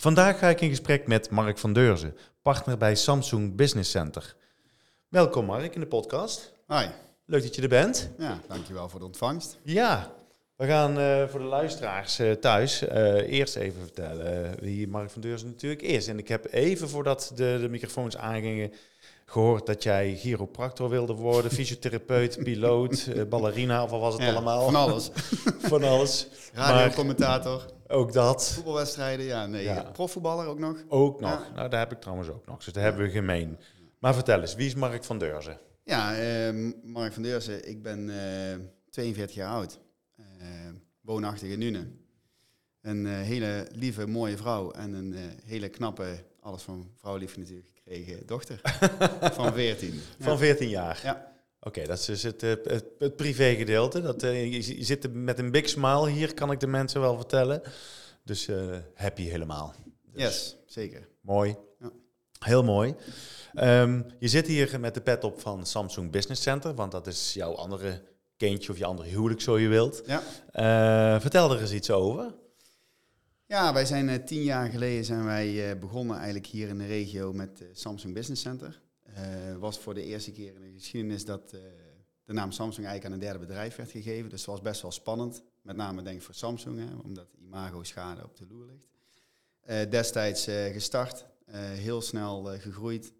Vandaag ga ik in gesprek met Mark van Deurzen, partner bij Samsung Business Center. Welkom Mark in de podcast. Hi. Leuk dat je er bent. Ja, dankjewel voor de ontvangst. Ja, we gaan uh, voor de luisteraars uh, thuis uh, eerst even vertellen wie Mark van Deurzen natuurlijk is. En ik heb even voordat de, de microfoons aangingen gehoord dat jij chiropractor wilde worden, fysiotherapeut, piloot, ballerina of wat was het ja, allemaal? Van alles. van alles. Radiocommentator. Ook dat. Voetbalwedstrijden, ja, nee. Ja. Profvoetballer ook nog. Ook nog. Ja. Nou, daar heb ik trouwens ook nog. Dus dat hebben we gemeen. Maar vertel eens, wie is Mark van Deurzen? Ja, uh, Mark van Deurzen. Ik ben uh, 42 jaar oud. Uh, woonachtig in Nune. Een hele lieve, mooie vrouw en een hele knappe, alles van vrouwlief natuurlijk gekregen, dochter. van 14. Van 14 jaar? Ja. Oké, okay, dat is dus het, het, het privégedeelte. Dat, uh, je, je, zit met een big smile hier, kan ik de mensen wel vertellen. Dus uh, happy helemaal. Dus yes, zeker. Mooi. Ja. Heel mooi. Um, je zit hier met de pet op van Samsung Business Center, want dat is jouw andere kindje of je andere huwelijk, zo je wilt. Ja. Uh, vertel er eens iets over. Ja, wij zijn uh, tien jaar geleden zijn wij begonnen eigenlijk hier in de regio met Samsung Business Center. Uh, was voor de eerste keer in de geschiedenis dat uh, de naam Samsung eigenlijk aan een derde bedrijf werd gegeven. Dus het was best wel spannend. Met name denk ik voor Samsung, hè, omdat imago-schade op de loer ligt. Uh, destijds gestart, heel snel gegroeid.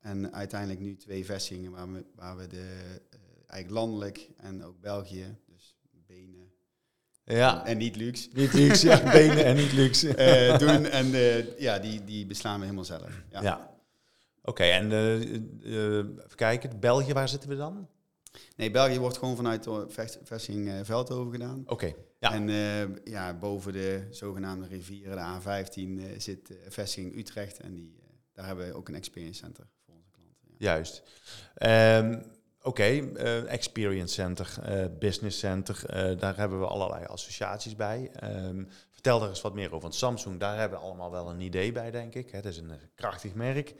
En uiteindelijk nu twee vestigingen waar we, waar we de, eigenlijk landelijk en ook België, dus benen ja. en niet luxe. Niet luxe, ja, benen en niet luxe. doen. En ja, die, die beslaan we helemaal zelf. ja. ja. Oké, okay, en uh, uh, even kijken, België, waar zitten we dan? Nee, België wordt gewoon vanuit de vestiging uh, Veldhoven gedaan. Oké, okay, ja. En ja, boven de zogenaamde rivieren, de A15, zit vestiging Utrecht. En die, daar hebben we ook een experience center voor onze klanten. Ja. Juist. Um, Oké, okay, experience center, business center, daar hebben we allerlei associaties bij. Um, vertel er eens wat meer over. Samsung, daar hebben we allemaal wel een idee bij, denk ik. Het is een krachtig merk.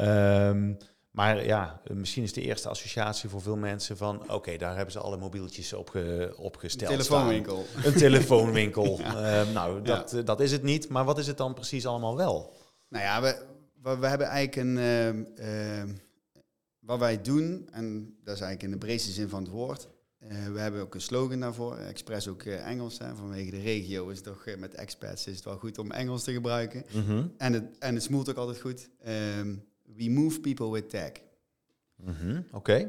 Um, maar ja, misschien is de eerste associatie voor veel mensen van... oké, okay, daar hebben ze alle mobieltjes op ge, opgesteld Een telefoonwinkel. Staan. Een telefoonwinkel. ja. uh, nou, dat, ja. dat is het niet. Maar wat is het dan precies allemaal wel? Nou ja, we, we, we hebben eigenlijk een... Uh, uh, wat wij doen, en dat is eigenlijk in de breedste zin van het woord... we hebben ook een slogan daarvoor, expres ook Engels. Hè, vanwege de regio is het toch met expats is het wel goed om Engels te gebruiken. Mm -hmm. En, het, en het smoelt ook altijd goed. We move people with tech. Mm -hmm. Oké. Okay.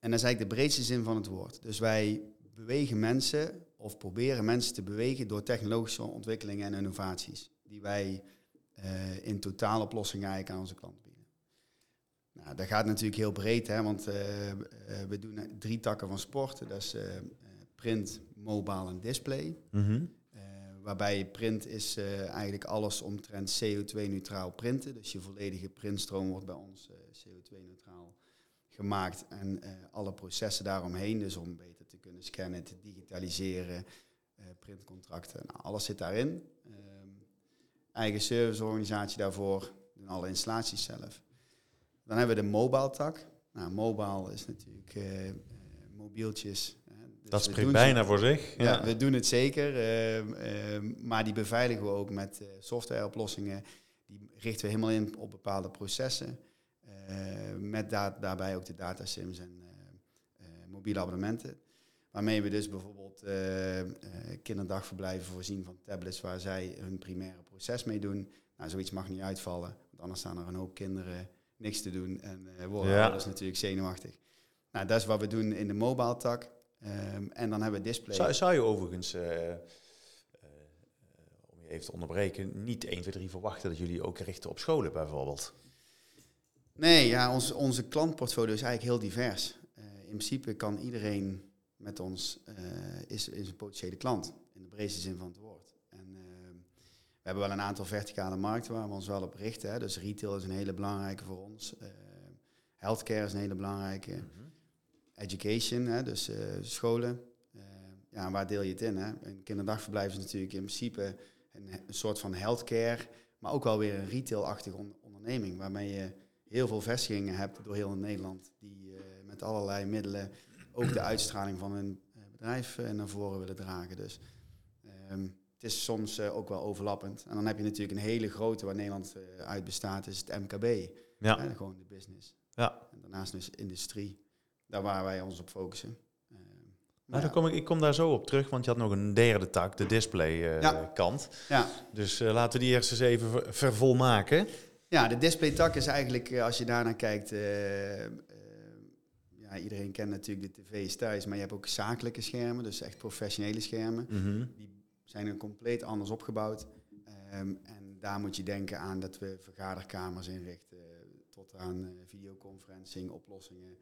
En dat is eigenlijk de breedste zin van het woord. Dus wij bewegen mensen of proberen mensen te bewegen door technologische ontwikkelingen en innovaties. Die wij uh, in totaaloplossingen eigenlijk aan onze klanten bieden. Nou, dat gaat natuurlijk heel breed, hè, want uh, uh, we doen drie takken van sport. Dat is print, mobile en display. Mm -hmm. Waarbij print is uh, eigenlijk alles omtrent CO2-neutraal printen. Dus je volledige printstroom wordt bij ons uh, CO2-neutraal gemaakt. En uh, alle processen daaromheen, dus om beter te kunnen scannen, te digitaliseren, printcontracten, nou, alles zit daarin. Um, eigen serviceorganisatie daarvoor, doen alle installaties zelf. Dan hebben we de mobile tak. Nou, mobile is natuurlijk mobieltjes, dus dat spreekt bijna voor zich. Ja. ja. we doen het zeker. Uh, uh, maar die beveiligen we ook met uh, softwareoplossingen. Die richten we helemaal in op bepaalde processen. met da daarbij ook de datasims en mobiele abonnementen. Waarmee we dus bijvoorbeeld kinderdagverblijven voorzien van tablets waar zij hun primaire proces mee doen. Nou, zoiets mag niet uitvallen, want anders staan er een hoop kinderen niks te doen en worden ja. ouders natuurlijk zenuwachtig. Nou, dat is wat we doen in de mobile tak. Um, en dan hebben we display. Zou, zou je overigens, uh, uh, om je even te onderbreken, niet 1, 2, 3 verwachten dat jullie ook richten op scholen bijvoorbeeld? Nee, ja, ons, onze klantportfolio is eigenlijk heel divers. Uh, in principe kan iedereen met ons, is, is een potentiële klant, in de breedste zin van het woord. We hebben wel een aantal verticale markten waar we ons wel op richten. Hè. Dus retail is een hele belangrijke voor ons. Uh, healthcare is een hele belangrijke. Mhm. Education, hè, dus scholen. ja, waar deel je het in? Hè? Een kinderdagverblijf is natuurlijk in principe een, een soort van healthcare, maar ook wel weer een retail-achtige onderneming, waarmee je heel veel vestigingen hebt door heel Nederland, die met allerlei middelen ook de uitstraling van hun bedrijf naar voren willen dragen. Dus ehm, het is soms uh, ook wel overlappend. En dan heb je natuurlijk een hele grote waar Nederland uh, uit bestaat, is het MKB. Ja. Gewoon de business. Ja. En daarnaast dus industrie. Daar waar wij ons op focussen. Uh, nou, dan kom ik, ik kom daar zo op terug, want je had nog een derde tak, de display ja. kant. Ja. Dus laten we die eerst eens even vervolmaken. Ja, de display tak is eigenlijk, als je daarnaar kijkt, ja, iedereen kent natuurlijk de tv's thuis, maar je hebt ook zakelijke schermen, dus echt professionele schermen. Mm Die zijn er compleet anders opgebouwd. Ehm, en daar moet je denken aan dat we vergaderkamers inrichten, tot aan videoconferencing, oplossingen,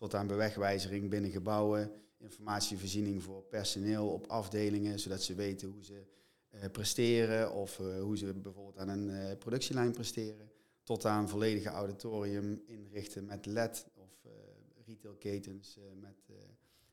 tot aan bewegwijzering binnen gebouwen, informatievoorziening voor personeel op afdelingen, zodat ze weten hoe ze uh, presteren of uh, hoe ze bijvoorbeeld aan een productielijn presteren, tot aan volledige auditorium inrichten met LED of retailketens met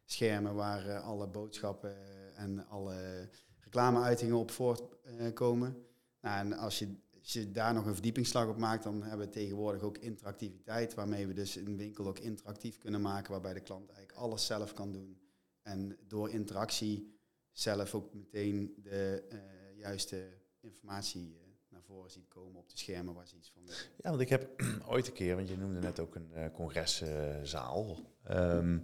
schermen waar alle boodschappen en alle reclameuitingen op voortkomen. Nou, en als je, als je daar nog een verdiepingsslag op maakt, dan hebben we tegenwoordig ook interactiviteit, waarmee we dus een winkel ook interactief kunnen maken, waarbij de klant eigenlijk alles zelf kan doen. En door interactie zelf ook meteen de uh, juiste informatie uh, naar voren ziet komen op de schermen waar ze iets van Ja, want ik heb ooit een keer, want je noemde net ook een uh, congreszaal. Um,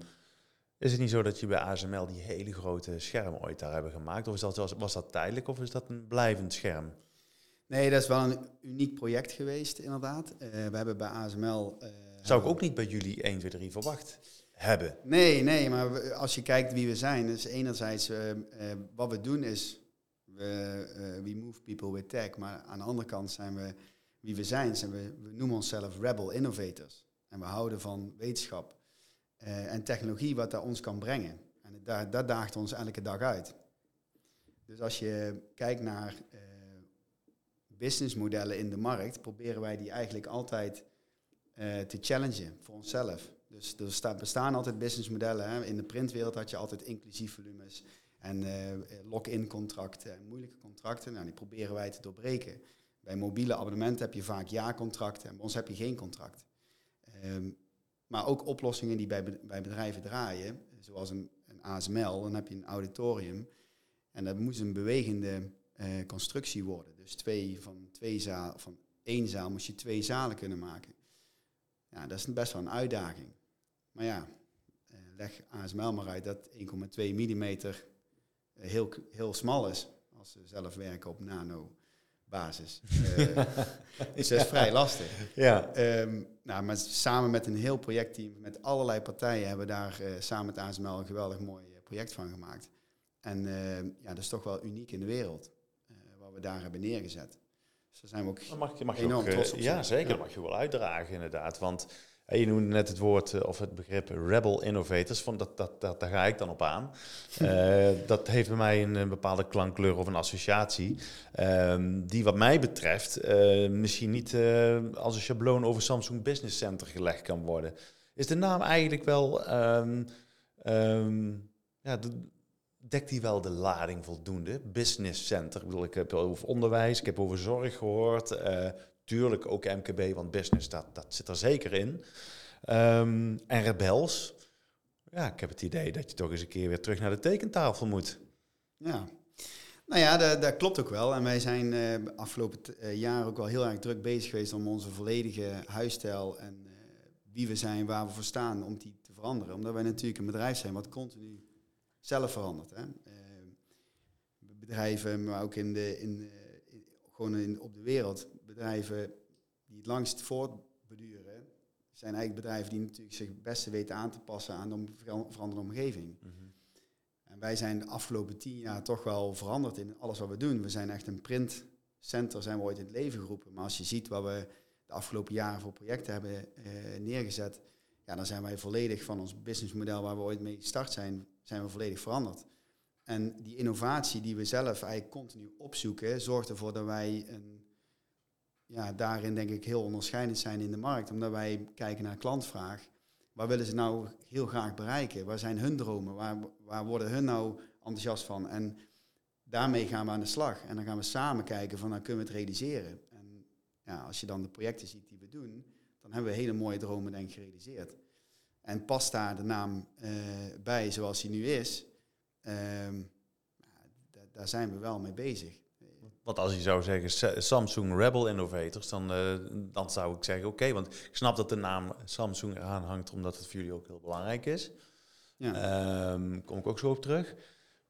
is het niet zo dat je bij ASML die hele grote scherm ooit daar hebben gemaakt? Of dat, was dat tijdelijk of is dat een blijvend scherm? Nee, dat is wel een uniek project geweest, inderdaad. Uh, we hebben bij ASML... Uh, eh, Zou ik ook niet bij jullie 1, 2, 3 verwacht hebben? Nee, nee, maar als je kijkt wie we zijn, dus enerzijds uh, wat we doen is, we, we move people with tech, maar aan de andere kant zijn we, wie we zijn, zijn we, we noemen onszelf rebel innovators. En we houden van wetenschap. Eh, en technologie wat dat ons kan brengen. En dat, dat daagt ons elke dag uit. Dus als je kijkt naar businessmodellen in de markt, proberen wij die eigenlijk altijd uh, te challengen voor onszelf. Dus er staan, bestaan altijd businessmodellen. Hè. In de printwereld had je altijd inclusief volumes en lock-in contracten en moeilijke contracten. Nou, die proberen wij te doorbreken. Bij mobiele abonnementen heb je vaak jaarcontracten en bij ons heb je geen contract. Um, maar ook oplossingen die bij, bij bedrijven draaien, zoals een, een ASML, dan heb je een auditorium. En dat moet een bewegende uh, constructie worden. Dus twee, van, twee zaal, van één zaal moet je twee zalen kunnen maken. Ja, dat is best wel een uitdaging. Maar ja, uh, leg ASML maar uit dat 1,2 mm uh, heel, heel smal is. Als ze zelf werken op nano basis. Uh, is dat vrij lastig. Ja. Um, nou, maar samen met een heel projectteam, met allerlei partijen, hebben we daar uh, samen met ASML een geweldig mooi project van gemaakt. En ja, dat is toch wel uniek in de wereld, we daar hebben neergezet. Dus daar zijn we ook mag je, mag je enorm ook, trots op. Ja, zeker. Ja. Dat mag je wel uitdragen inderdaad. Want je noemde net het woord eh, of het begrip rebel innovators, van dat, dat, dat, daar ga ik dan op aan. Uh, dat heeft bij mij een, een, bepaalde klankkleur of een associatie, um, die wat mij betreft uh, misschien niet uh, als een schabloon over Samsung Business Center gelegd kan worden. Is de naam eigenlijk wel, um, um, ja, de, dekt die wel de lading voldoende? Business Center, ik bedoel, ik heb over onderwijs, ik heb over zorg gehoord, Tuurlijk ook MKB, want business, dat, dat zit er zeker in. Um, en rebels, ja, ik heb het idee dat je toch eens een keer weer terug naar de tekentafel moet. Ja, nou ja, dat, dat klopt ook wel. En wij zijn uh, afgelopen uh, jaar ook wel heel erg druk bezig geweest om onze volledige huisstijl en wie we zijn, waar we voor staan, om die te veranderen. Omdat wij natuurlijk een bedrijf zijn wat continu zelf verandert. Hè. bedrijven, maar ook in de, in, in gewoon in, op de wereld bedrijven die het langst voortbeduren, zijn eigenlijk bedrijven die natuurlijk zich het beste weten aan te passen aan de veranderde omgeving. Mhm. En wij zijn de afgelopen tien jaar toch wel veranderd in alles wat we doen. We zijn echt een printcenter, zijn we ooit in het leven geroepen. Maar als je ziet wat we de afgelopen jaren voor projecten hebben eh, neergezet, ja, dan zijn wij volledig van ons businessmodel waar we ooit mee gestart zijn, zijn we volledig veranderd. En die innovatie die we zelf eigenlijk continu opzoeken, zorgt ervoor dat wij een, ja, daarin denk ik heel onderscheidend zijn in de markt. Omdat wij kijken naar klantvraag. Waar willen ze nou heel graag bereiken? Waar zijn hun dromen? Waar, waar worden hun nou enthousiast van? En daarmee gaan we aan de slag. En dan gaan we samen kijken van, nou kunnen we het realiseren? En ja, als je dan de projecten ziet die we doen, dan hebben we hele mooie dromen denk ik gerealiseerd. En past daar de naam uh, bij zoals hij nu is, Ehm, daar zijn we wel mee bezig. Want als je zou zeggen Samsung Rebel Innovators, dan, uh, dan zou ik zeggen oké, want ik snap dat de naam Samsung eraan hangt, omdat het voor jullie ook heel belangrijk is. Ja. Um, kom ik ook zo op terug.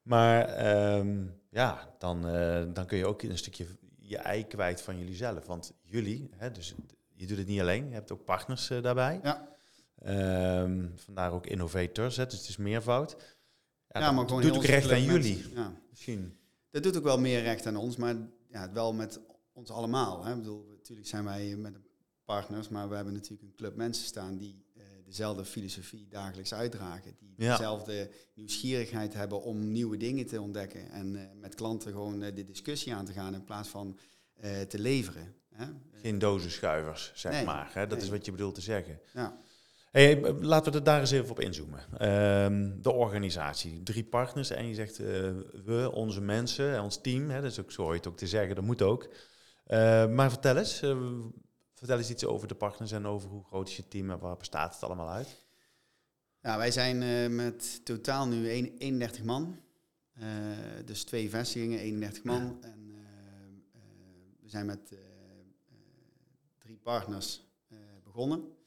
Maar um, ja, dan, uh, dan kun je ook een stukje je ei kwijt van jullie zelf. Want jullie, hè, dus je doet het niet alleen, je hebt ook partners uh, daarbij. Ja. Vandaar ook innovators, hè, dus het is meervoud. Ja, maar gewoon doet ook recht aan jullie. Ja. Misschien. Dat doet ook wel meer recht aan ons, maar ja, wel met ons allemaal. Hè. Ik bedoel, natuurlijk zijn wij met partners, maar we hebben natuurlijk een club mensen staan die uh, dezelfde filosofie dagelijks uitdragen. Die dezelfde nieuwsgierigheid hebben om nieuwe dingen te ontdekken. En uh, met klanten gewoon uh, de discussie aan te gaan in plaats van te leveren. Hè. Geen dozenschuivers, zeg maar. Hè? Dat is wat je bedoelt te zeggen. Ja. Hey, laten we er daar eens even op inzoomen. Um, de organisatie, drie partners en je zegt uh, we, onze mensen, ons team, hè, dat is ook zo het ook te zeggen, dat moet ook. Uh, maar vertel eens, uh, vertel eens iets over de partners en over hoe groot is je team en waar bestaat het allemaal uit? Ja, wij zijn met totaal nu 31 man, dus twee vestigingen, 31 man. Ja. En we zijn met drie partners begonnen.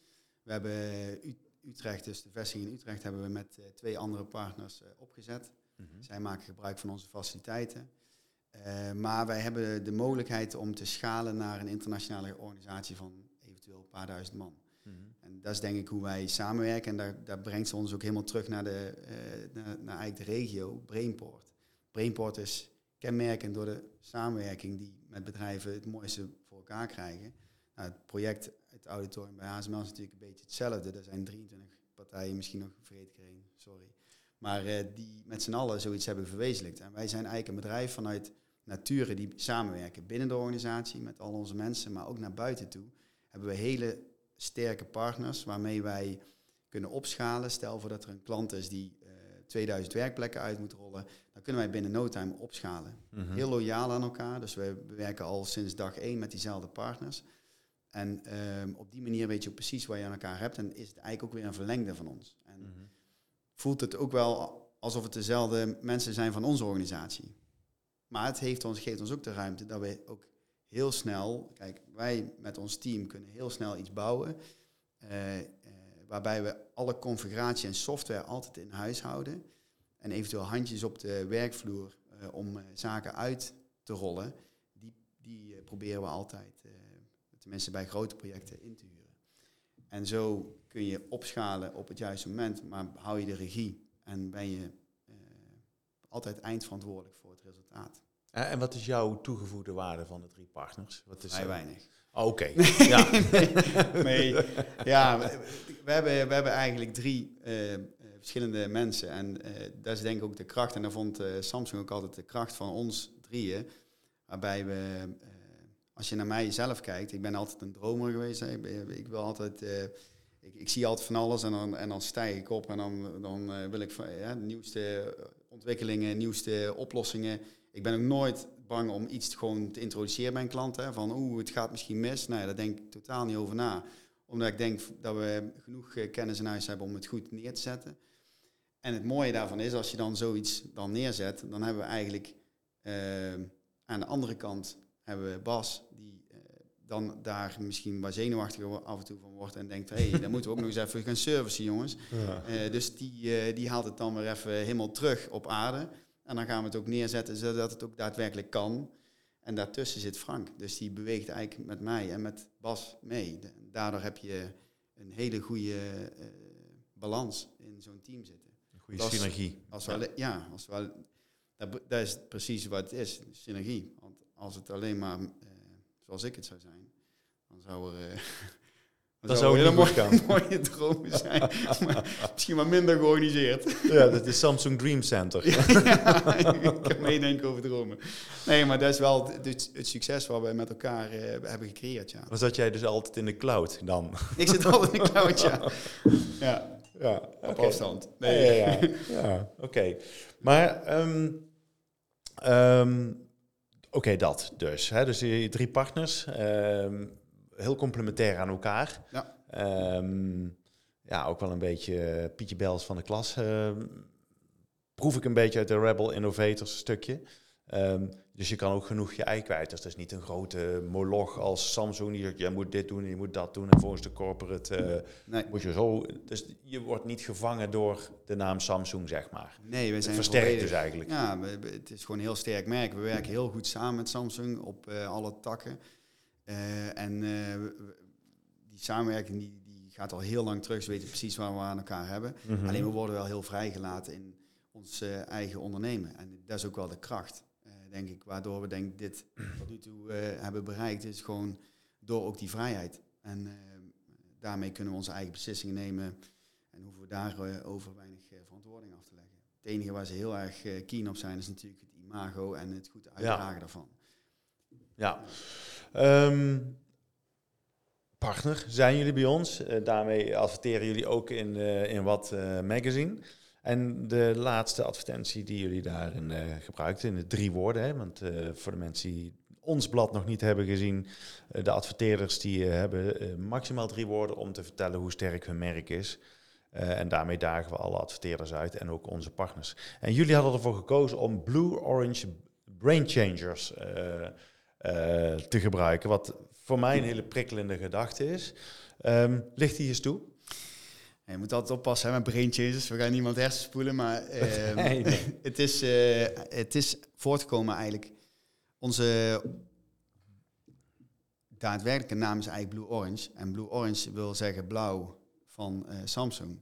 We hebben Utrecht, dus de vestiging in Utrecht, hebben we met uh, twee andere partners uh, opgezet. Mm -hmm. Zij maken gebruik van onze faciliteiten. Uh, maar wij hebben de mogelijkheid om te schalen naar een internationale organisatie van eventueel een paar duizend man. Mm -hmm. En dat is denk ik hoe wij samenwerken. En daar, daar brengt ze ons ook helemaal terug naar, de, naar, naar eigenlijk de regio, Brainport. Brainport is kenmerkend door de samenwerking die met bedrijven het mooiste voor elkaar krijgen. Nou, het project auditorium bij HSML is natuurlijk een beetje hetzelfde. Er zijn 23 partijen, misschien nog er één, sorry. Maar uh, die met z'n allen zoiets hebben verwezenlijkt. En wij zijn eigenlijk een bedrijf vanuit Nature die samenwerken binnen de organisatie met al onze mensen, maar ook naar buiten toe. Hebben we hele sterke partners waarmee wij kunnen opschalen. Stel voor dat er een klant is die uh, eh, 2000 werkplekken uit moet rollen, dan kunnen wij binnen no time opschalen. Mhm. Heel loyaal aan elkaar, dus we werken al sinds dag één met diezelfde partners. En ehm, op die manier weet je ook precies waar je aan elkaar hebt. En is het eigenlijk ook weer een verlengde van ons. En mhm. voelt het ook wel alsof het dezelfde mensen zijn van onze organisatie. Maar het heeft ons, geeft ons ook de ruimte dat we ook heel snel, kijk, wij met ons team kunnen heel snel iets bouwen. Uh, uh, waarbij we alle configuratie en software altijd in huis houden. En eventueel handjes op de werkvloer uh, om zaken uit te rollen. Die, die proberen we altijd mensen bij grote projecten in te huren. En zo kun je opschalen op het juiste moment, maar hou je de regie en ben je uh, altijd eindverantwoordelijk voor het resultaat. En wat is jouw toegevoegde waarde van de drie partners? Wat is Vrij uh, weinig. Oh, Oké. Okay. ja. nee, ja, we, hebben, we hebben eigenlijk drie uh, verschillende mensen. En dat is denk ik ook de kracht. En daar vond Samsung ook altijd de kracht van ons drieën. Waarbij we als je naar mij zelf kijkt, ik ben altijd een dromer geweest. Ik, wil altijd, uh, ik, ik, zie altijd van alles en dan, en dan stijg ik op en dan, dan uh, wil ik van, de nieuwste ontwikkelingen, nieuwste oplossingen. Ik ben ook nooit bang om iets gewoon te introduceren bij een klant. Hè, van oeh, het gaat misschien mis. Nee, daar denk ik totaal niet over na. Omdat ik denk dat we genoeg eh, kennis in huis hebben om het goed neer te zetten. En het mooie daarvan is, als je dan zoiets dan neerzet, dan hebben we eigenlijk aan de andere kant hebben we Bas, die uh, dan daar misschien wat zenuwachtiger af en toe van wordt en denkt, hé, hey, dan moeten we ook nog eens even gaan servicen, jongens. Ja. Uh, dus die, uh, die haalt het dan weer even helemaal terug op aarde. En dan gaan we het ook neerzetten zodat het ook daadwerkelijk kan. En daartussen zit Frank. Dus die beweegt eigenlijk met mij en met Bas mee. daardoor heb je een hele goede balans in zo'n team zitten. Een goede synergie. Als we, ja. als we, dat, dat is precies wat het is, synergie. Als het alleen maar uh, zoals ik het zou zijn, dan zou er, uh, Dat zou mooi, gaan. mooie dromen zijn. maar misschien wat minder georganiseerd. ja, dat is Samsung Dream Center. ja, ik kan meedenken over dromen. Nee, maar dat is wel het, het succes wat we met elkaar uh, hebben gecreëerd. Ja. Maar zat jij dus altijd in de cloud dan? ik zit altijd in de cloud, ja. ja. Ja, op afstand. Nee. Ja, ja, ja. oké. Maar, um, um, oké, dat dus. Hè? Dus die drie partners. Um, heel complementair aan elkaar. Ja. Um, ja, ook wel een beetje Pietje Bels van de klas. Uh, proef ik een beetje uit de Rebel Innovators stukje. Um, dus je kan ook genoeg je ei kwijt. Dus dat is niet een grote moloch als Samsung die zegt, je moet dit doen, je moet dat doen. En volgens de corporate uh, nee. moet je zo... Dus je wordt niet gevangen door de naam Samsung, zeg maar. Nee, we zijn versterkt dus eigenlijk. Ja, het is gewoon een heel sterk merk. We werken heel goed samen met Samsung op uh, alle takken. Uh, en die samenwerking die, die gaat al heel lang terug. Ze weten precies waar we aan elkaar hebben. Mm -hmm. Alleen we worden wel heel vrijgelaten in ons eigen ondernemen. En dat is ook wel de kracht denk ik, waardoor we denk dit tot nu toe uh, hebben bereikt, is gewoon door ook die vrijheid. En uh, daarmee kunnen we onze eigen beslissingen nemen en hoeven we daarover over weinig verantwoording af te leggen. Het enige waar ze heel erg keen op zijn, is natuurlijk het imago en het goed uitdragen ja. daarvan. Ja. Um, partner zijn jullie bij ons. daarmee adverteren jullie ook in, in wat magazine. En de laatste advertentie die jullie daarin uh, gebruikten, in de drie woorden, hè, want uh, voor de mensen die ons blad nog niet hebben gezien, uh, de adverteerders die hebben maximaal drie woorden om te vertellen hoe sterk hun merk is. en daarmee dagen we alle adverteerders uit en ook onze partners. En jullie hadden ervoor gekozen om Blue Orange Brain Changers te gebruiken, wat voor mij een hele prikkelende gedachte is. Um, ligt die eens toe? Je moet altijd oppassen hè, met brain changes. We gaan niemand hersenspoelen, maar uh, het, is, uh, het is voortgekomen eigenlijk. Onze daadwerkelijke naam is eigenlijk Blue Orange. En Blue Orange wil zeggen blauw van uh, Samsung.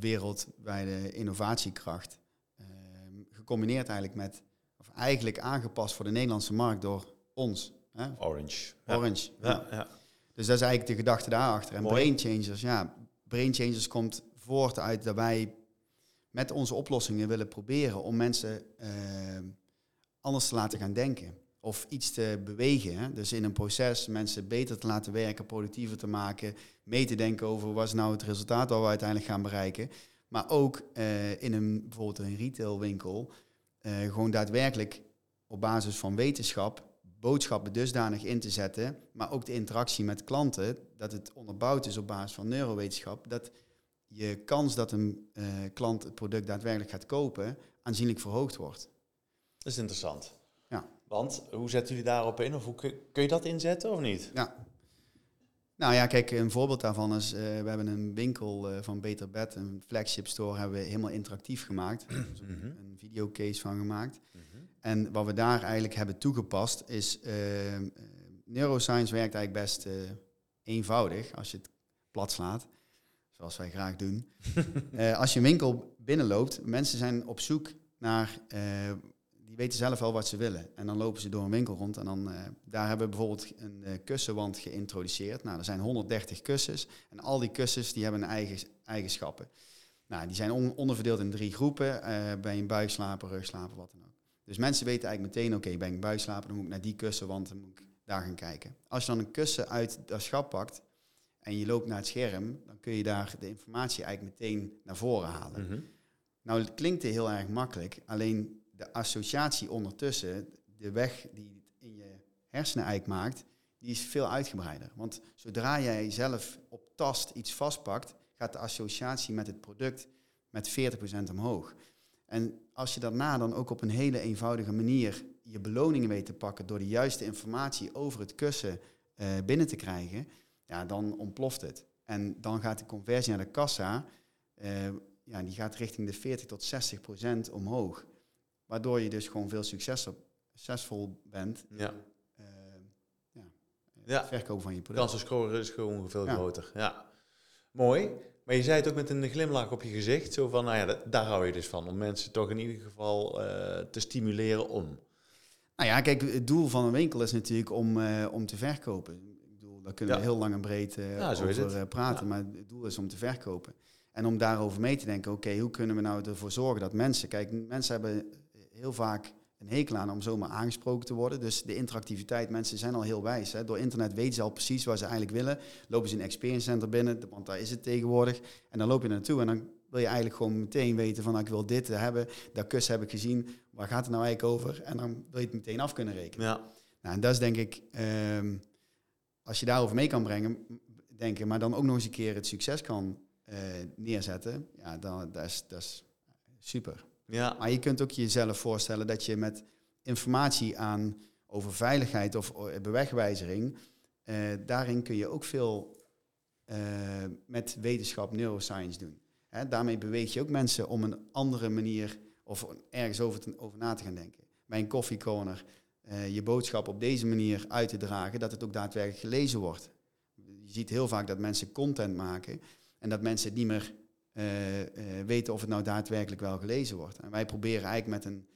wereldwijde innovatiekracht. gecombineerd eigenlijk met, of eigenlijk aangepast voor de Nederlandse markt door ons. Hè? Orange. Orange. Ja. Ja. ja. Dus dat is eigenlijk de gedachte daarachter. En Mooi. brain changers, ja, Brain Changers komt voort uit dat wij met onze oplossingen willen proberen om mensen uh, anders te laten gaan denken. Of iets te bewegen. Hè? Dus in een proces mensen beter te laten werken, productiever te maken, mee te denken over wat is nou het resultaat wat we uiteindelijk gaan bereiken. Maar ook uh, in een bijvoorbeeld een retailwinkel uh, gewoon daadwerkelijk op basis van wetenschap boodschappen dusdanig in te zetten, maar ook de interactie met klanten, dat het onderbouwd is op basis van neurowetenschap, dat je kans dat een uh, klant het product daadwerkelijk gaat kopen aanzienlijk verhoogd wordt. Dat is interessant. Ja. Want hoe zetten jullie daarop in? Of hoe kun je dat inzetten of niet? Ja. Nou ja, kijk, een voorbeeld daarvan is, uh, we hebben een winkel uh, van Beter Bed, een flagship store, hebben we helemaal interactief gemaakt. mm -hmm. een videocase van gemaakt. Mm en wat we daar eigenlijk hebben toegepast is, uh, neuroscience werkt eigenlijk best uh, eenvoudig als je het plat slaat, zoals wij graag doen. uh, als je een winkel binnenloopt, mensen zijn op zoek naar, die weten zelf wel wat ze willen. En dan lopen ze door een winkel rond en dan, daar hebben we bijvoorbeeld een kussenwand geïntroduceerd. Nou, er zijn 130 kussens en al die kussens die hebben een eigen eigenschappen. Nou, die zijn on onderverdeeld in drie groepen, bij een buikslaper, rugslaper, wat dan ook. Dus mensen weten eigenlijk meteen, oké, ben ik buislapen, dan moet ik naar die kussen, want dan moet ik daar gaan kijken. Als je dan een kussen uit dat schap pakt en je loopt naar het scherm, dan kun je daar de informatie eigenlijk meteen naar voren halen. Mm Nou, het klinkt heel erg makkelijk, alleen de associatie ondertussen, de weg die het in je hersenen eigenlijk maakt, die is veel uitgebreider. Want zodra jij zelf op tast iets vastpakt, gaat de associatie met het product met 40% omhoog. En als je daarna dan ook op een hele eenvoudige manier je beloningen weet te pakken door de juiste informatie over het kussen uh, binnen te krijgen, ja, dan ontploft het. En dan gaat de conversie naar de kassa, uh, ja, die gaat richting de 40 tot 60 procent omhoog. Waardoor je dus gewoon veel succesvol bent. Ja. Uh, ja, ja. verkoop van je product. Kans scoren is gewoon veel groter. Ja. Mooi. Maar je zei het ook met een glimlach op je gezicht, zo van, nou ja, daar hou je dus van, om mensen toch in ieder geval uh, te stimuleren om. Nou ja, kijk, het doel van een winkel is natuurlijk om, uh, om te verkopen. Ik bedoel, Daar kunnen we heel lang en breed uh, over praten. Maar het doel is om te verkopen. En om daarover mee te denken, oké, hoe kunnen we nou ervoor zorgen dat mensen... Kijk, mensen hebben heel vaak een hekel aan om zomaar aangesproken te worden. Dus de interactiviteit, mensen zijn al heel wijs. Hè. Door internet weten ze al precies waar ze eigenlijk willen. Lopen ze een experience center binnen, want daar is het tegenwoordig. En dan loop je naartoe en dan wil je eigenlijk gewoon meteen weten van nou, ik wil dit hebben, dat kus heb ik gezien, waar gaat het nou eigenlijk over? En dan wil je het meteen af kunnen rekenen. Ja. Nou, en dat is denk ik, um, als je daarover mee kan brengen, denken, maar dan ook nog eens een keer het succes kan uh, neerzetten, ja, dan, dat, is, dat is super. Ja. Maar je kunt ook jezelf voorstellen dat je met informatie aan over veiligheid of eh, bewegwijzering, uh, daarin kun je ook veel uh, met wetenschap, neuroscience doen. Hè, daarmee beweeg je ook mensen om een andere manier of ergens over, te, over na te gaan denken. Bij een koffiecorner je boodschap op deze manier uit te dragen, dat het ook daadwerkelijk gelezen wordt. Je ziet heel vaak dat mensen content maken en dat mensen het niet meer uh, uh, weten of het nou daadwerkelijk wel gelezen wordt. En wij proberen eigenlijk met een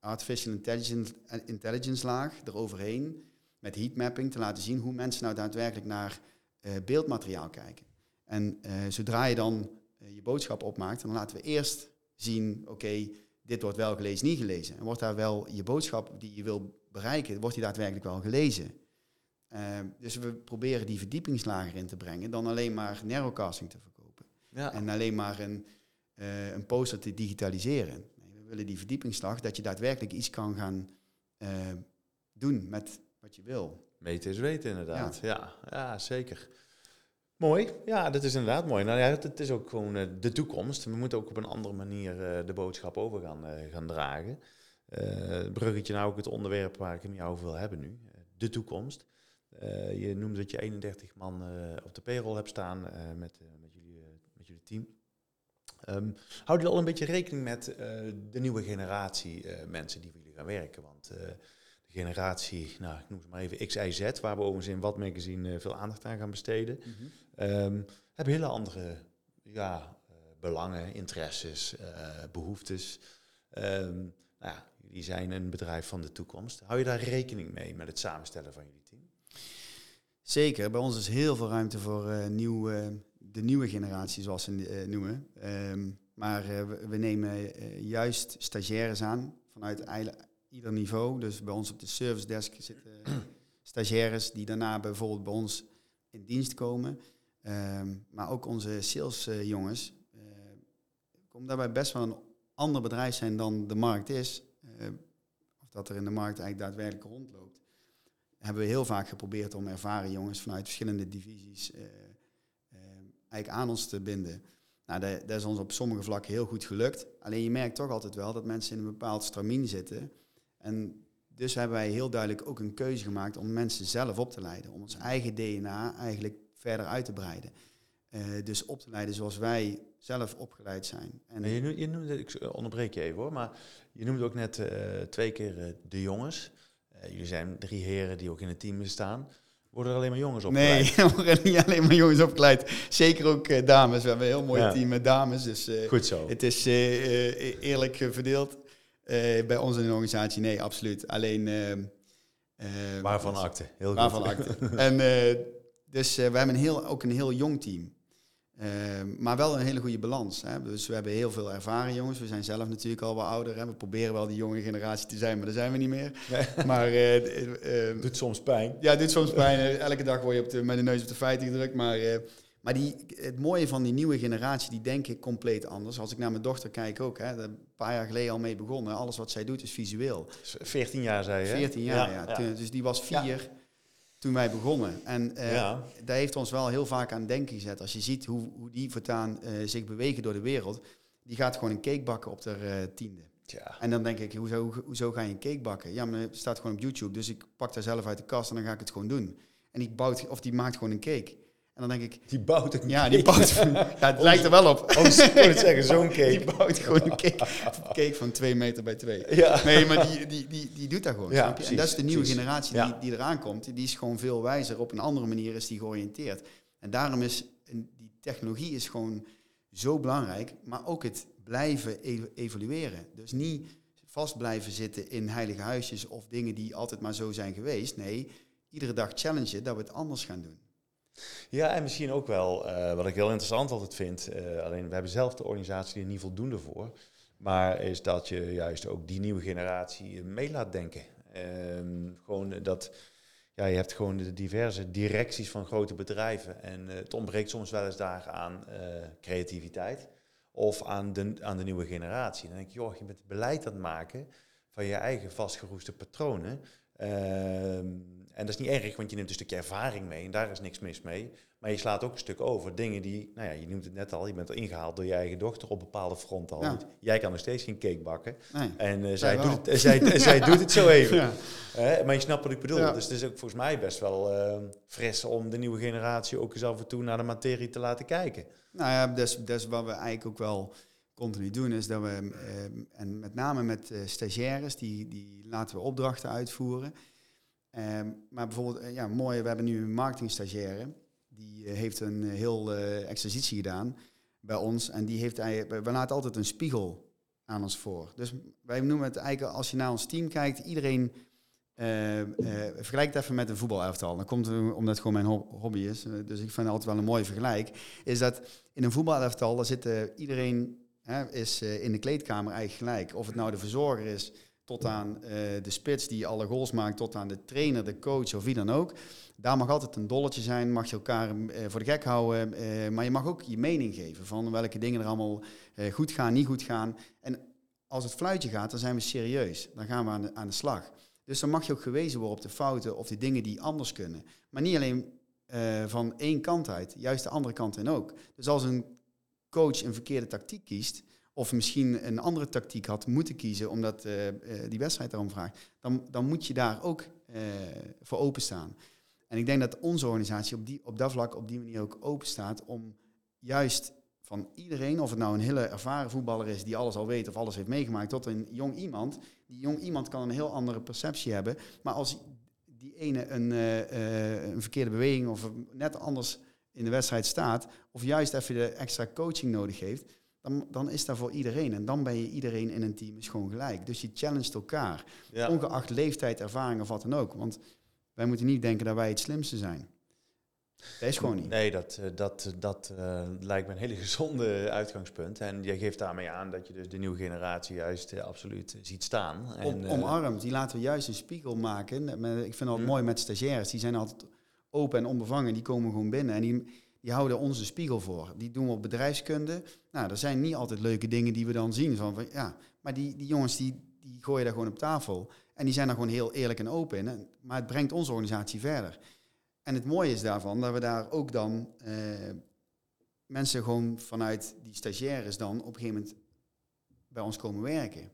artificial intelligence, intelligence laag eroverheen, met heatmapping, te laten zien hoe mensen nou daadwerkelijk naar beeldmateriaal kijken. En zodra je dan je boodschap opmaakt, dan laten we eerst zien, oké, dit wordt wel gelezen, niet gelezen. En wordt daar wel je boodschap die je wil bereiken, wordt die daadwerkelijk wel gelezen. Dus we proberen die verdiepingslager in te brengen dan alleen maar narrowcasting te. Ja. En alleen maar een, uh, een poster te digitaliseren. Nee, we willen die verdiepingsslag dat je daadwerkelijk iets kan gaan uh, doen met wat je wil. Meten is weten inderdaad. Ja, ja, ja zeker. Mooi, ja, dat is inderdaad mooi. Nou ja, het, is ook gewoon uh, de toekomst. We moeten ook op een andere manier de boodschap over gaan, gaan dragen. het bruggetje nou ook het onderwerp waar ik het met jou over wil hebben nu. de toekomst. je noemde dat je 31 man op de payroll hebt staan met, met, jullie, met jullie team. Um, houden jullie al een beetje rekening met de nieuwe generatie mensen die voor jullie gaan werken? Want generatie, nou, ik noem het maar even X, Y, Z, waar we overigens in wat magazine veel aandacht aan gaan besteden, mm -hmm. hebben hele andere ja, belangen, interesses, behoeftes. Um, nou ja, jullie zijn een bedrijf van de toekomst. Hou je daar rekening mee met het samenstellen van jullie team? Zeker, bij ons is heel veel ruimte voor nieuw, de nieuwe generatie, zoals ze noemen. Um, maar we, we, nemen juist stagiaires aan vanuit ieder niveau. Dus bij ons op de service desk zitten stagiaires die daarna bijvoorbeeld bij ons in dienst komen. Ehm, maar ook onze salesjongens. Omdat wij best wel een ander bedrijf zijn dan de markt is. Of dat er in de markt eigenlijk daadwerkelijk rondloopt. Hebben we heel vaak geprobeerd om ervaren jongens vanuit verschillende divisies eh, eigenlijk aan ons te binden. Nou, dat, dat, is ons op sommige vlakken heel goed gelukt. Alleen je merkt toch altijd wel dat mensen in een bepaald stramien zitten. En dus hebben wij heel duidelijk ook een keuze gemaakt om mensen zelf op te leiden. Om ons eigen DNA eigenlijk verder uit te breiden. Uh, dus op te leiden zoals wij zelf opgeleid zijn. En je, noemde, je noemde, ik onderbreek je even hoor, maar je noemde ook net uh, twee keer uh, de jongens. jullie zijn drie heren die ook in het team staan. Worden er alleen maar jongens opgeleid? Nee, worden niet alleen maar jongens opgeleid. Zeker ook dames. We hebben een heel mooi ja. team met dames. Dus, Goed zo. Het is eerlijk verdeeld. Bij ons in de organisatie, nee, absoluut. Alleen... Uh, waarvan akte, heel waarvan goed. akte. en dus we hebben een heel, ook een heel jong team. Maar wel een hele goede balans. Hè. Dus we hebben heel veel ervaren jongens. We zijn zelf natuurlijk al wat ouder. Hè. We proberen wel die jonge generatie te zijn, maar daar zijn we niet meer. Nee. Maar, doet soms pijn. Ja, doet soms pijn. Elke dag word je op de, met de neus op de feiten gedrukt. Maar maar die, het mooie van die nieuwe generatie, die denk ik compleet anders. Als ik naar mijn dochter kijk ook, hè, een paar jaar geleden al mee begonnen. Alles wat zij doet is visueel. 14 jaar zei je? 14 jaar, ja. ja. dus die was vier toen wij begonnen. En uh, ja. dat heeft ons wel heel vaak aan denken gezet. Als je ziet hoe, hoe die voortaan uh, zich bewegen door de wereld. Die gaat gewoon een cake bakken op de uh, tiende. Ja. En dan denk ik, hoezo, hoezo ga je een cake bakken? Ja, maar het staat gewoon op YouTube. Dus ik pak daar zelf uit de kast en dan ga ik het gewoon doen. En die, bouwt, of die maakt gewoon een cake. En dan denk ik... Die bouwt een Ja, die bouwt... ja, het lijkt er wel op. Oh, ik zeggen, zo'n cake. Die bouwt gewoon een cake, cake van twee meter bij twee. Ja. Nee, maar die, die, die, die doet dat gewoon. Ja, en dat is de nieuwe generatie die, die eraan komt. Die is gewoon veel wijzer. Op een andere manier is die georiënteerd. En daarom is die technologie is gewoon zo belangrijk. Maar ook het blijven evolueren. Dus niet vast blijven zitten in heilige huisjes of dingen die altijd maar zo zijn geweest. Nee, iedere dag challengen dat we het anders gaan doen. Ja, en misschien ook wel, eh, wat ik heel interessant altijd vind, uh, alleen we hebben zelf de organisatie er niet voldoende voor, maar is dat je juist ook die nieuwe generatie mee laat denken. Ehm, gewoon dat, ja, je hebt gewoon de diverse directies van grote bedrijven en het ontbreekt soms wel eens daar aan creativiteit of aan de, aan de nieuwe generatie. dan denk je, joh, je bent beleid aan het maken van je eigen vastgeroeste patronen. Ehm, en dat is niet erg, want je neemt een stukje ervaring mee en daar is niks mis mee. Maar je slaat ook een stuk over. Dingen die, nou ja, je noemt het net al, je bent er ingehaald door je eigen dochter op bepaalde fronten al. Jij kan nog steeds geen cake bakken. Nee, en uh, zij, doet het, zij, zij doet het zo even. Ja. maar je snapt wat ik bedoel. Dus het is ook volgens mij best wel uh, fris om de nieuwe generatie ook eens af en toe naar de materie te laten kijken. Nou ja, dus, dus wat we eigenlijk ook wel continu doen, is dat we, uh, en met name met stagiaires, die, die laten we opdrachten uitvoeren. Um, maar bijvoorbeeld, uh, ja, mooi, we hebben nu een marketingstagiaire. Die heeft een heel exercitie gedaan bij ons. En die heeft eigenlijk, we laten altijd een spiegel aan ons voor. Dus wij noemen het eigenlijk, als je naar ons team kijkt, iedereen uh, uh, vergelijk het even met een voetbalelftal. Dan komt omdat het gewoon mijn hobby is. dus ik vind het altijd wel een mooie vergelijk. Is dat in een voetbalelftal, daar zit iedereen is uh, in de kleedkamer eigenlijk gelijk. Of het nou de verzorger is, tot aan de spits die alle goals maakt, tot aan de trainer, de coach of wie dan ook. Daar mag altijd een dolletje zijn, mag je elkaar voor de gek houden. maar je mag ook je mening geven van welke dingen er allemaal goed gaan, niet goed gaan. En als het fluitje gaat, dan zijn we serieus. Dan gaan we aan de, aan de slag. Dus dan mag je ook gewezen worden op de fouten of de dingen die anders kunnen. Maar niet alleen van één kant uit, juist de andere kant in ook. Dus als een coach een verkeerde tactiek kiest, of misschien een andere tactiek had moeten kiezen omdat uh, uh, die wedstrijd daarom vraagt, dan, dan moet je daar ook voor openstaan. En ik denk dat onze organisatie op, die, op dat vlak op die manier ook open staat om juist van iedereen, of het nou een hele ervaren voetballer is die alles al weet of alles heeft meegemaakt, tot een jong iemand. Die jong iemand kan een heel andere perceptie hebben. Maar als die ene een, uh, een verkeerde beweging of net anders in de wedstrijd staat, of juist even de extra coaching nodig heeft, dan, dan is dat voor iedereen. En dan ben je iedereen in een team is gewoon gelijk. Dus je challenged elkaar, ongeacht leeftijd, ervaring of wat dan ook. Want wij moeten niet denken dat wij het slimste zijn. Dat is gewoon niet. Nee, dat, eh, dat, dat uh, lijkt me een hele gezonde uitgangspunt. En je geeft daarmee aan dat je dus de nieuwe generatie juist uh, absoluut ziet staan. En, omarmd. Die laten we juist een spiegel maken. Ik vind het mm. mooi met stagiaires. Die zijn altijd open en onbevangen. Die komen gewoon binnen. En die, die houden onze spiegel voor. Die doen we op bedrijfskunde. Nou, er zijn niet altijd leuke dingen die we dan zien. Van, ja, maar die, die jongens die, die gooien daar gewoon op tafel. En die zijn daar gewoon heel eerlijk en open in. Maar het brengt onze organisatie verder. En het mooie is daarvan dat we daar ook dan uh, mensen gewoon vanuit die stagiaires dan op een gegeven moment bij ons komen werken.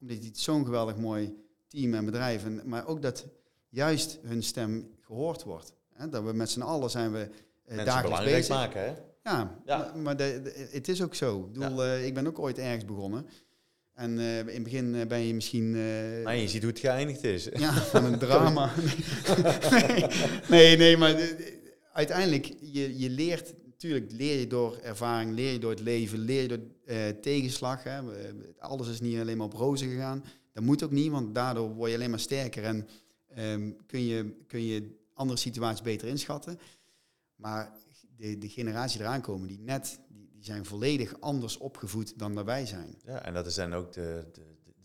Omdat het zo'n geweldig mooi team en bedrijf, en, maar ook dat juist hun stem gehoord wordt. Hè? Dat we met z'n allen zijn we uh, dagelijks bezig. maken, hè? Ja, ja. maar, maar de, het is ook zo. Ik, bedoel, uh, ik ben ook ooit ergens begonnen. En uh, in het begin uh, ben je misschien... Uh, maar je ziet hoe het geëindigd is. Ja, van een drama. nee, nee, nee, maar uiteindelijk, je, je leert... Natuurlijk leer je door ervaring, leer je door het leven, leer je door tegenslag. Hè. Alles is niet alleen maar op rozen gegaan. Dat moet ook niet, want daardoor word je alleen maar sterker. En um, kun, je, kun je andere situaties beter inschatten. Maar de, de generatie eraan komen die net die zijn volledig anders opgevoed dan dat wij zijn. Ja, en dat is dan ook de,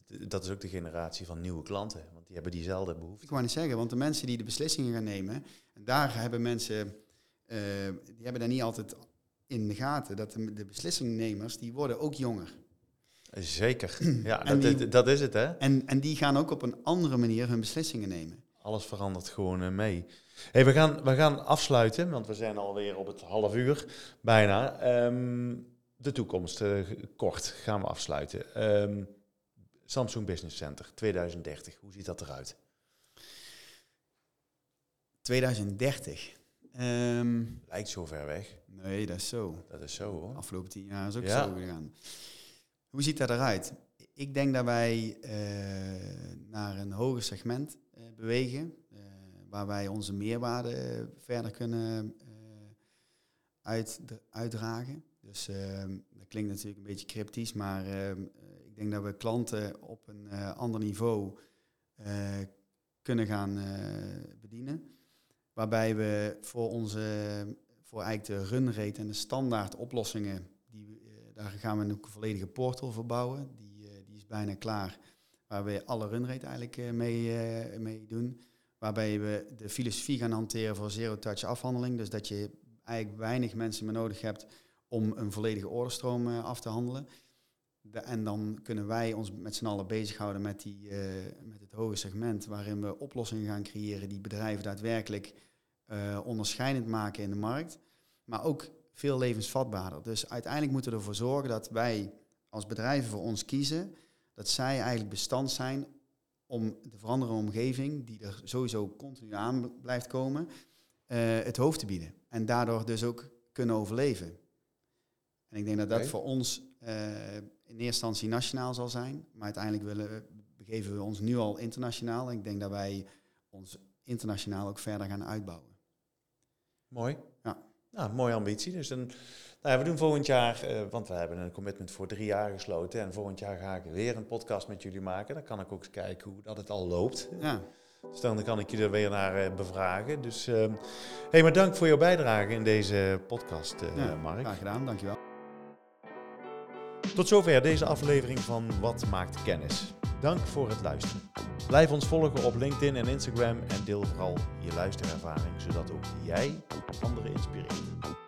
de, dat is ook de generatie van nieuwe klanten, want die hebben diezelfde behoefte. Ik wou niet zeggen, want de mensen die de beslissingen gaan nemen, daar hebben mensen, uh, die hebben daar niet altijd in de gaten, dat de, de beslissingnemers, die worden ook jonger. Zeker, ja, dat, dat is het hè. En, en die gaan ook op een andere manier hun beslissingen nemen. Alles verandert gewoon eh, mee. Hey, we, gaan, we gaan afsluiten, want we zijn alweer op het half uur bijna. Ehm, de toekomst, uh, kort gaan we afsluiten. Um, Samsung Business Center 2030, hoe ziet dat eruit? 2030. Um, Lijkt zo ver weg. Nee, dat is zo. Dat is zo hoor. Afgelopen tien jaar is ook zo gegaan. Hoe ziet dat eruit? Ik denk dat wij uh, naar een hoger segment bewegen waar wij onze meerwaarde verder kunnen uit, uitdragen. Dus ehm, dat klinkt natuurlijk een beetje cryptisch, maar ehm, ik denk dat we klanten op een ander niveau kunnen gaan bedienen. Waarbij we voor onze, voor eigenlijk de runrate en de standaard oplossingen, die, daar gaan we een volledige portal voor bouwen. Die, die is bijna klaar. Waar we alle runrate eigenlijk uh, mee, mee doen. Waarbij we de filosofie gaan hanteren voor zero-touch afhandeling. Dus dat je eigenlijk weinig mensen meer nodig hebt om een volledige orderstroom af te handelen. De, en dan kunnen wij ons met z'n allen bezighouden met, die, met het hoge segment, waarin we oplossingen gaan creëren die bedrijven daadwerkelijk onderscheidend maken in de markt, maar ook veel levensvatbaarder. Dus uiteindelijk moeten we ervoor zorgen dat wij als bedrijven voor ons kiezen, dat zij eigenlijk bestand zijn om de veranderende omgeving, die er sowieso continu aan blijft komen, uh, het hoofd te bieden. En daardoor dus ook kunnen overleven. En ik denk dat dat voor ons uh, in eerste instantie nationaal zal zijn, maar uiteindelijk willen, begeven we ons nu al internationaal. En ik denk dat wij ons internationaal ook verder gaan uitbouwen. Mooi. Nou, mooie ambitie. Dus dan, nou ja, we doen volgend jaar, uh, want we hebben een commitment voor drie jaar gesloten. En volgend jaar ga ik weer een podcast met jullie maken. Dan kan ik ook eens kijken hoe dat het al loopt. Ja. Dus dan kan ik je er weer naar uh, bevragen. Dus uh, hey, maar dank voor jouw bijdrage in deze podcast, ja, Mark. Graag gedaan, dankjewel. Tot zover deze aflevering van Wat maakt kennis. Dank voor het luisteren. Blijf ons volgen op LinkedIn en Instagram en deel vooral je luisterervaring, zodat ook jij anderen inspireert.